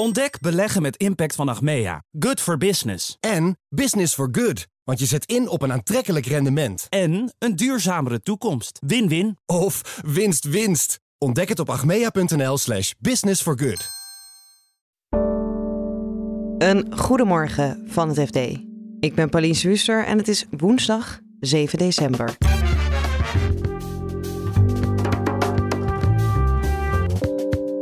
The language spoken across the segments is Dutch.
Ontdek beleggen met impact van Achmea. Good for business. En business for good. Want je zet in op een aantrekkelijk rendement. En een duurzamere toekomst. Win-win. Of winst winst. Ontdek het op achmea.nl slash business for good. Een goedemorgen van het FD. Ik ben Pauline Swuster en het is woensdag 7 december.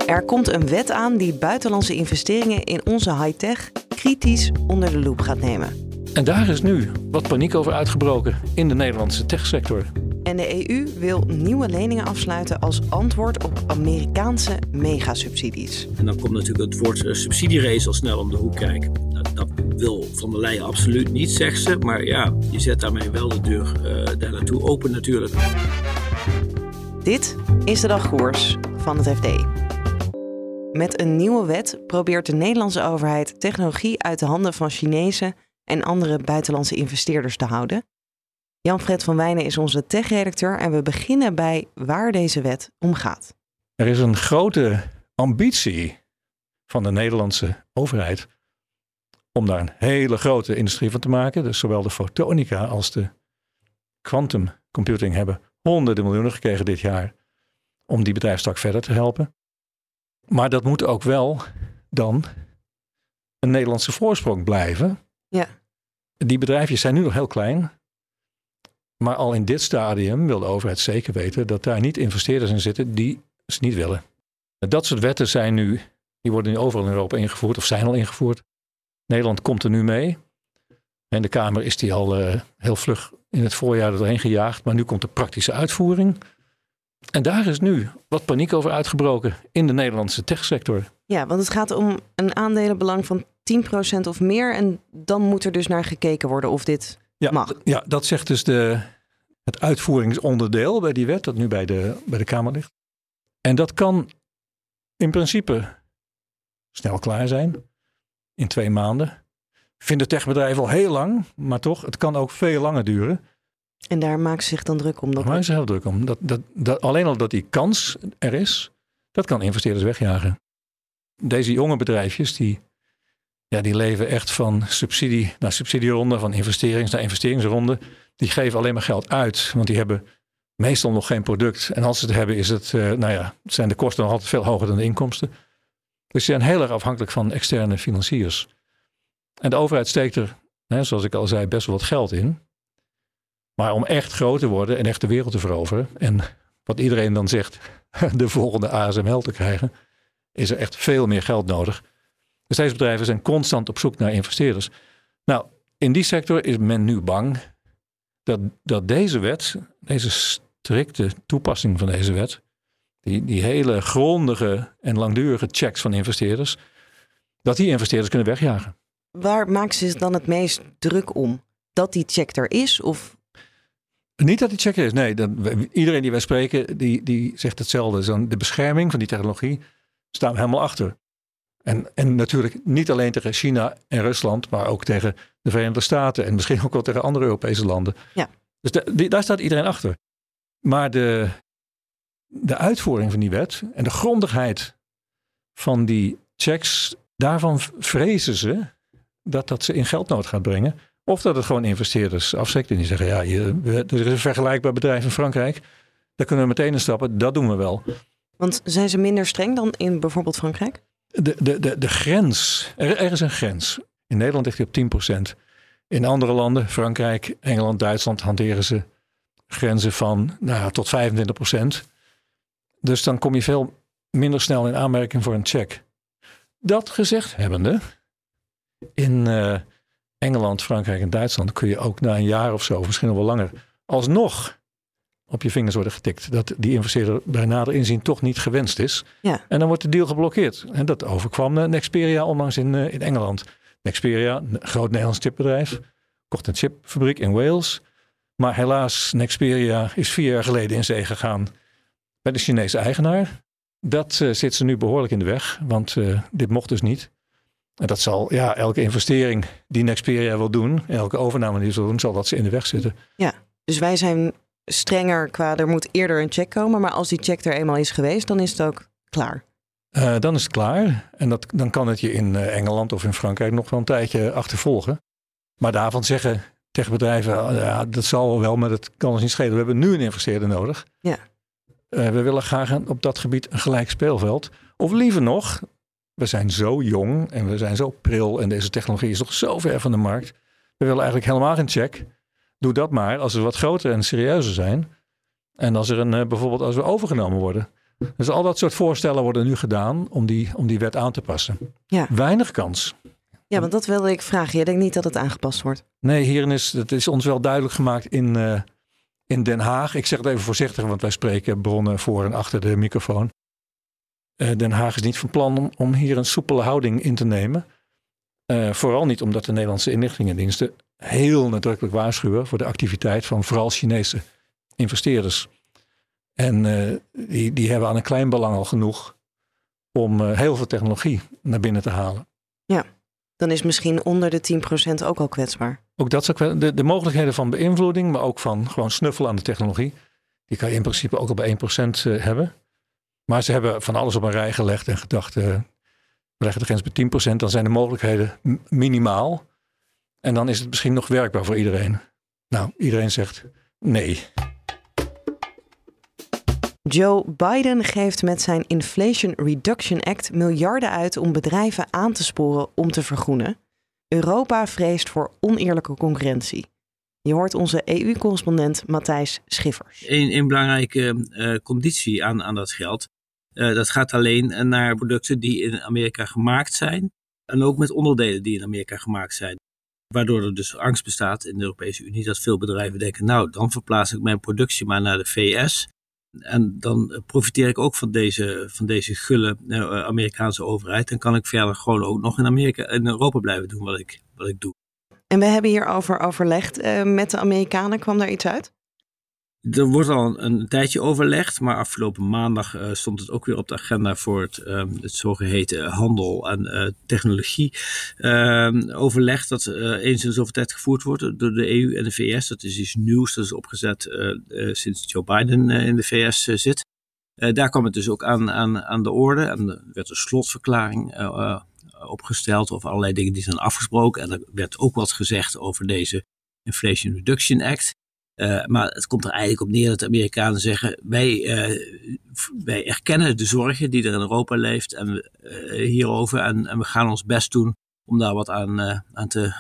Er komt een wet aan die buitenlandse investeringen in onze high-tech kritisch onder de loep gaat nemen. En daar is nu wat paniek over uitgebroken in de Nederlandse techsector. En de EU wil nieuwe leningen afsluiten als antwoord op Amerikaanse megasubsidies. En dan komt natuurlijk het woord eh, subsidierace al snel om de hoek kijken. Dat, dat wil Van der Leyen absoluut niet, zegt ze. Maar ja, je zet daarmee wel de deur uh, daar naartoe open natuurlijk. Dit is de dagkoers van het FD. Met een nieuwe wet probeert de Nederlandse overheid technologie uit de handen van Chinese en andere buitenlandse investeerders te houden. Jan-Fred van Wijnen is onze tech-redacteur en we beginnen bij waar deze wet om gaat. Er is een grote ambitie van de Nederlandse overheid om daar een hele grote industrie van te maken. Dus zowel de fotonica als de quantum computing hebben honderden miljoenen gekregen dit jaar om die bedrijfstak verder te helpen. Maar dat moet ook wel dan een Nederlandse voorsprong blijven. Ja. Die bedrijfjes zijn nu nog heel klein. Maar al in dit stadium wil de overheid zeker weten dat daar niet investeerders in zitten die ze niet willen. Dat soort wetten zijn nu, die worden nu overal in Europa ingevoerd of zijn al ingevoerd. Nederland komt er nu mee. En de Kamer is die al uh, heel vlug in het voorjaar erheen gejaagd. Maar nu komt de praktische uitvoering. En daar is nu wat paniek over uitgebroken in de Nederlandse techsector. Ja, want het gaat om een aandelenbelang van 10% of meer. En dan moet er dus naar gekeken worden of dit ja, mag. Ja, dat zegt dus de, het uitvoeringsonderdeel bij die wet, dat nu bij de, bij de Kamer ligt. En dat kan in principe snel klaar zijn, in twee maanden. Vinden techbedrijven al heel lang, maar toch, het kan ook veel langer duren. En daar maken ze zich dan druk om? Daar maken ze heel druk om. Dat, dat, dat, alleen al dat die kans er is, dat kan investeerders wegjagen. Deze jonge bedrijfjes, die, ja, die leven echt van subsidie naar subsidieronde, van investerings naar investeringsronde. Die geven alleen maar geld uit, want die hebben meestal nog geen product. En als ze het hebben, is het, uh, nou ja, zijn de kosten nog altijd veel hoger dan de inkomsten. Dus ze zijn heel erg afhankelijk van externe financiers. En de overheid steekt er, hè, zoals ik al zei, best wel wat geld in. Maar om echt groot te worden en echt de wereld te veroveren. En wat iedereen dan zegt, de volgende ASML te krijgen. Is er echt veel meer geld nodig. Dus deze bedrijven zijn constant op zoek naar investeerders. Nou, in die sector is men nu bang dat, dat deze wet, deze strikte toepassing van deze wet, die, die hele grondige en langdurige checks van investeerders, dat die investeerders kunnen wegjagen. Waar maken ze dan het meest druk om? Dat die check er is of niet dat die checker is. Nee, iedereen die wij spreken, die, die zegt hetzelfde. de bescherming van die technologie staan we helemaal achter. En, en natuurlijk niet alleen tegen China en Rusland, maar ook tegen de Verenigde Staten en misschien ook wel tegen andere Europese landen. Ja. Dus de, daar staat iedereen achter. Maar de, de uitvoering van die wet en de grondigheid van die checks, daarvan vrezen ze dat dat ze in geldnood gaat brengen. Of dat het gewoon investeerders afschrikt en die zeggen, ja, je, er is een vergelijkbaar bedrijf in Frankrijk. Daar kunnen we meteen in stappen. Dat doen we wel. Want zijn ze minder streng dan in bijvoorbeeld Frankrijk? De, de, de, de grens, er, er is een grens. In Nederland ligt die op 10%. In andere landen, Frankrijk, Engeland, Duitsland, hanteren ze grenzen van nou, tot 25%. Dus dan kom je veel minder snel in aanmerking voor een check. Dat gezegd hebbende, in... Uh, Engeland, Frankrijk en Duitsland kun je ook na een jaar of zo, misschien nog wel langer, alsnog op je vingers worden getikt. Dat die investeerder bij nader inzien toch niet gewenst is. Ja. En dan wordt de deal geblokkeerd. En dat overkwam Nexperia onlangs in, uh, in Engeland. Nexperia, een groot Nederlands chipbedrijf, kocht een chipfabriek in Wales. Maar helaas, Nexperia is vier jaar geleden in zee gegaan bij de Chinese eigenaar. Dat uh, zit ze nu behoorlijk in de weg, want uh, dit mocht dus niet. En dat zal, ja, elke investering die Nexperia wil doen, elke overname die ze wil doen, zal dat ze in de weg zitten. Ja, dus wij zijn strenger qua, er moet eerder een check komen, maar als die check er eenmaal is geweest, dan is het ook klaar. Uh, dan is het klaar. En dat, dan kan het je in uh, Engeland of in Frankrijk nog wel een tijdje achtervolgen. Maar daarvan zeggen tegen bedrijven, ja, dat zal wel, maar dat kan ons niet schelen. We hebben nu een investeerder nodig. Ja. Uh, we willen graag een, op dat gebied een gelijk speelveld. Of liever nog, we zijn zo jong en we zijn zo pril en deze technologie is nog zo ver van de markt. We willen eigenlijk helemaal geen check. Doe dat maar als we wat groter en serieuzer zijn. En als er een, uh, bijvoorbeeld als we overgenomen worden. Dus al dat soort voorstellen worden nu gedaan om die, om die wet aan te passen. Ja. Weinig kans. Ja, want dat wilde ik vragen. Je denkt niet dat het aangepast wordt? Nee, hierin is het is ons wel duidelijk gemaakt in, uh, in Den Haag. Ik zeg het even voorzichtig, want wij spreken bronnen voor en achter de microfoon. Uh, Den Haag is niet van plan om, om hier een soepele houding in te nemen. Uh, vooral niet omdat de Nederlandse inlichtingendiensten heel nadrukkelijk waarschuwen voor de activiteit van vooral Chinese investeerders. En uh, die, die hebben aan een klein belang al genoeg om uh, heel veel technologie naar binnen te halen. Ja, dan is misschien onder de 10% ook al kwetsbaar. Ook dat zou de, de mogelijkheden van beïnvloeding, maar ook van gewoon snuffelen aan de technologie. Die kan je in principe ook al bij 1% uh, hebben. Maar ze hebben van alles op een rij gelegd en gedacht, uh, we leggen de grens bij 10%, dan zijn de mogelijkheden minimaal. En dan is het misschien nog werkbaar voor iedereen. Nou, iedereen zegt nee. Joe Biden geeft met zijn Inflation Reduction Act miljarden uit om bedrijven aan te sporen om te vergroenen. Europa vreest voor oneerlijke concurrentie. Je hoort onze EU-correspondent Matthijs Schiffers. Een, een belangrijke uh, conditie aan, aan dat geld. Uh, dat gaat alleen naar producten die in Amerika gemaakt zijn. En ook met onderdelen die in Amerika gemaakt zijn. Waardoor er dus angst bestaat in de Europese Unie dat veel bedrijven denken: nou, dan verplaats ik mijn productie maar naar de VS. En dan profiteer ik ook van deze, van deze gulle uh, Amerikaanse overheid. En kan ik verder gewoon ook nog in Amerika in Europa blijven doen wat ik, wat ik doe. En we hebben hierover overlegd uh, met de Amerikanen. Kwam daar iets uit? Er wordt al een, tijdje overlegd, maar afgelopen maandag uh, stond het ook weer op de agenda voor het, uh, het zogeheten handel en uh, technologie overleg dat eens in zoveel tijd gevoerd wordt door de EU en de VS. Dat is iets nieuws, dat is opgezet sinds Joe Biden in de VS zit. daar kwam het dus ook aan, aan, aan de orde en er werd een slotverklaring opgesteld over allerlei dingen die zijn afgesproken. En er werd ook wat gezegd over deze Inflation Reduction Act. Uh, maar het komt er eigenlijk op neer dat de Amerikanen zeggen: wij, uh, wij erkennen de zorgen die er in Europa leeft en, uh, hierover. En, we gaan ons best doen om daar wat aan, aan, te,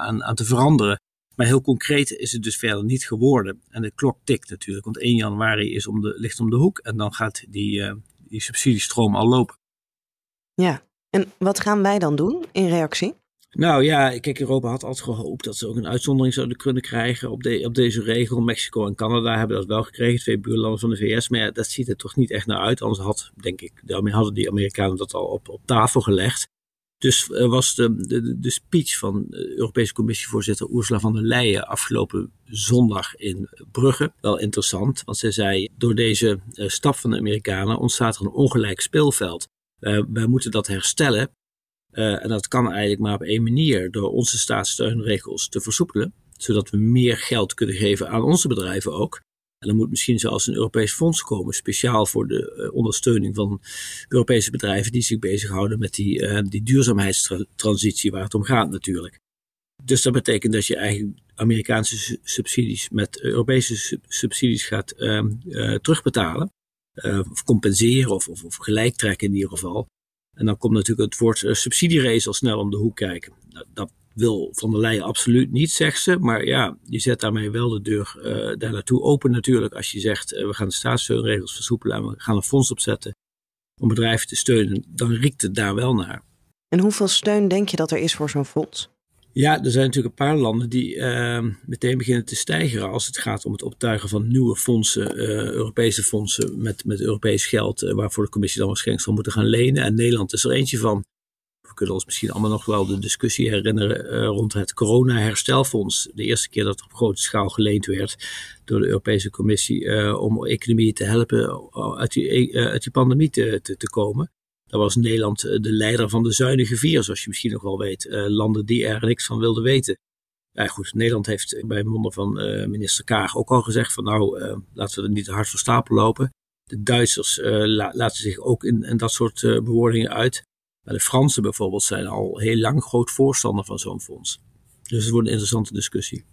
aan, aan te veranderen. Maar heel concreet is het dus verder niet geworden. En de klok tikt natuurlijk, want 1 januari is om de, ligt om de hoek en dan gaat die, die subsidiestroom al lopen. Ja, en wat gaan wij dan doen in reactie? Nou ja, kijk, Europa had altijd gehoopt dat ze ook een uitzondering zouden kunnen krijgen op, de, op deze regel. Mexico en Canada hebben dat wel gekregen, twee buurlanden van de VS. Maar dat ziet er toch niet echt naar uit. Anders had, denk ik, daarmee hadden die Amerikanen dat al op, op tafel gelegd. Dus uh, was de, de, de speech van de Europese Commissievoorzitter Ursula von der Leyen afgelopen zondag in Brugge wel interessant. Want zij zei, door deze uh, stap van de Amerikanen ontstaat er een ongelijk speelveld. Uh, wij moeten dat herstellen. Uh, en dat kan eigenlijk maar op één manier, door onze staatssteunregels te versoepelen, zodat we meer geld kunnen geven aan onze bedrijven ook. En er moet misschien zelfs een Europees fonds komen, speciaal voor de uh, ondersteuning van Europese bedrijven die zich bezighouden met die, uh, die duurzaamheidstransitie waar het om gaat natuurlijk. Dus dat betekent dat je eigenlijk Amerikaanse subsidies met Europese subsidies gaat uh, terugbetalen. of compenseren of, of, of gelijk trekken in ieder geval. En dan komt natuurlijk het woord uh, subsidierace al snel om de hoek kijken. Nou, dat wil Van der Leyen absoluut niet, zegt ze. Maar ja, je zet daarmee wel de deur uh, daar naartoe open natuurlijk. Als je zegt, uh, we gaan de staatssteunregels versoepelen en we gaan een fonds opzetten om bedrijven te steunen. Dan riekt het daar wel naar. En hoeveel steun denk je dat er is voor zo'n fonds? Ja, er zijn natuurlijk een paar landen die uh, meteen beginnen te stijgen als het gaat om het optuigen van nieuwe fondsen, uh, Europese fondsen met, met Europees geld, uh, waarvoor de commissie dan waarschijnlijk zal moeten gaan lenen. En Nederland is er eentje van. We kunnen ons misschien allemaal nog wel de discussie herinneren uh, rond het corona-herstelfonds. De eerste keer dat er op grote schaal geleend werd door de Europese Commissie om economieën te helpen uit die, uit die pandemie te, te komen. Daar was Nederland eh, de leider van de zuinige vier, zoals je misschien nog wel weet. Uh, landen die er niks van wilden weten. Ja, goed, Nederland heeft bij monden van uh, minister Kaag ook al gezegd van nou, laten we er niet te hard voor stapel lopen. De Duitsers laten zich ook in, in dat soort bewoordingen uit. Maar de Fransen bijvoorbeeld zijn al heel lang groot voorstander van zo'n fonds. Dus het wordt een interessante discussie.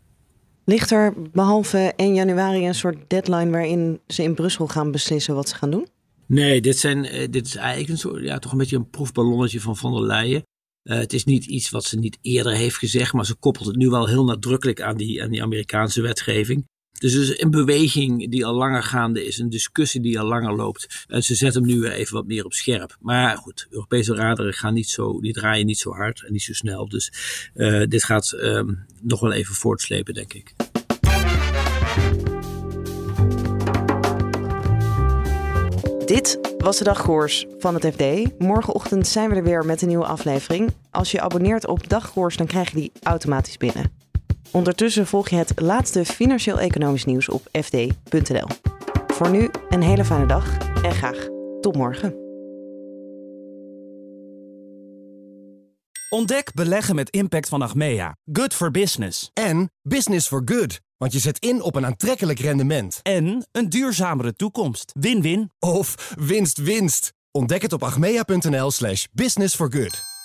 Ligt er behalve 1 januari een soort deadline waarin ze in Brussel gaan beslissen wat ze gaan doen? Nee, dit, zijn, eh, dit is eigenlijk ja, toch een beetje een proefballonnetje van Van der Leyen. Uh, het is niet iets wat ze niet eerder heeft gezegd, maar ze koppelt het nu wel heel nadrukkelijk aan die, aan die Amerikaanse wetgeving. Dus het is een beweging die al langer gaande is, een discussie die al langer loopt. En ze zetten hem nu even wat meer op scherp. Maar goed, Europese raderen gaan niet zo, die draaien niet zo hard en niet zo snel. Dus uh, dit gaat um, nog wel even voortslepen, denk ik. Dit was de dagkoers van het FD. Morgenochtend zijn we er weer met een nieuwe aflevering. Als je abonneert op dagkoers, dan krijg je die automatisch binnen. Ondertussen volg je het laatste financieel-economisch nieuws op fd.nl. Voor nu een hele fijne dag en graag tot morgen. Ontdek beleggen met impact van Achmea. Good for business. En business for good. Want je zet in op een aantrekkelijk rendement. En een duurzamere toekomst. Win-win. Of winst-winst. Ontdek het op achmea.nl slash business for good.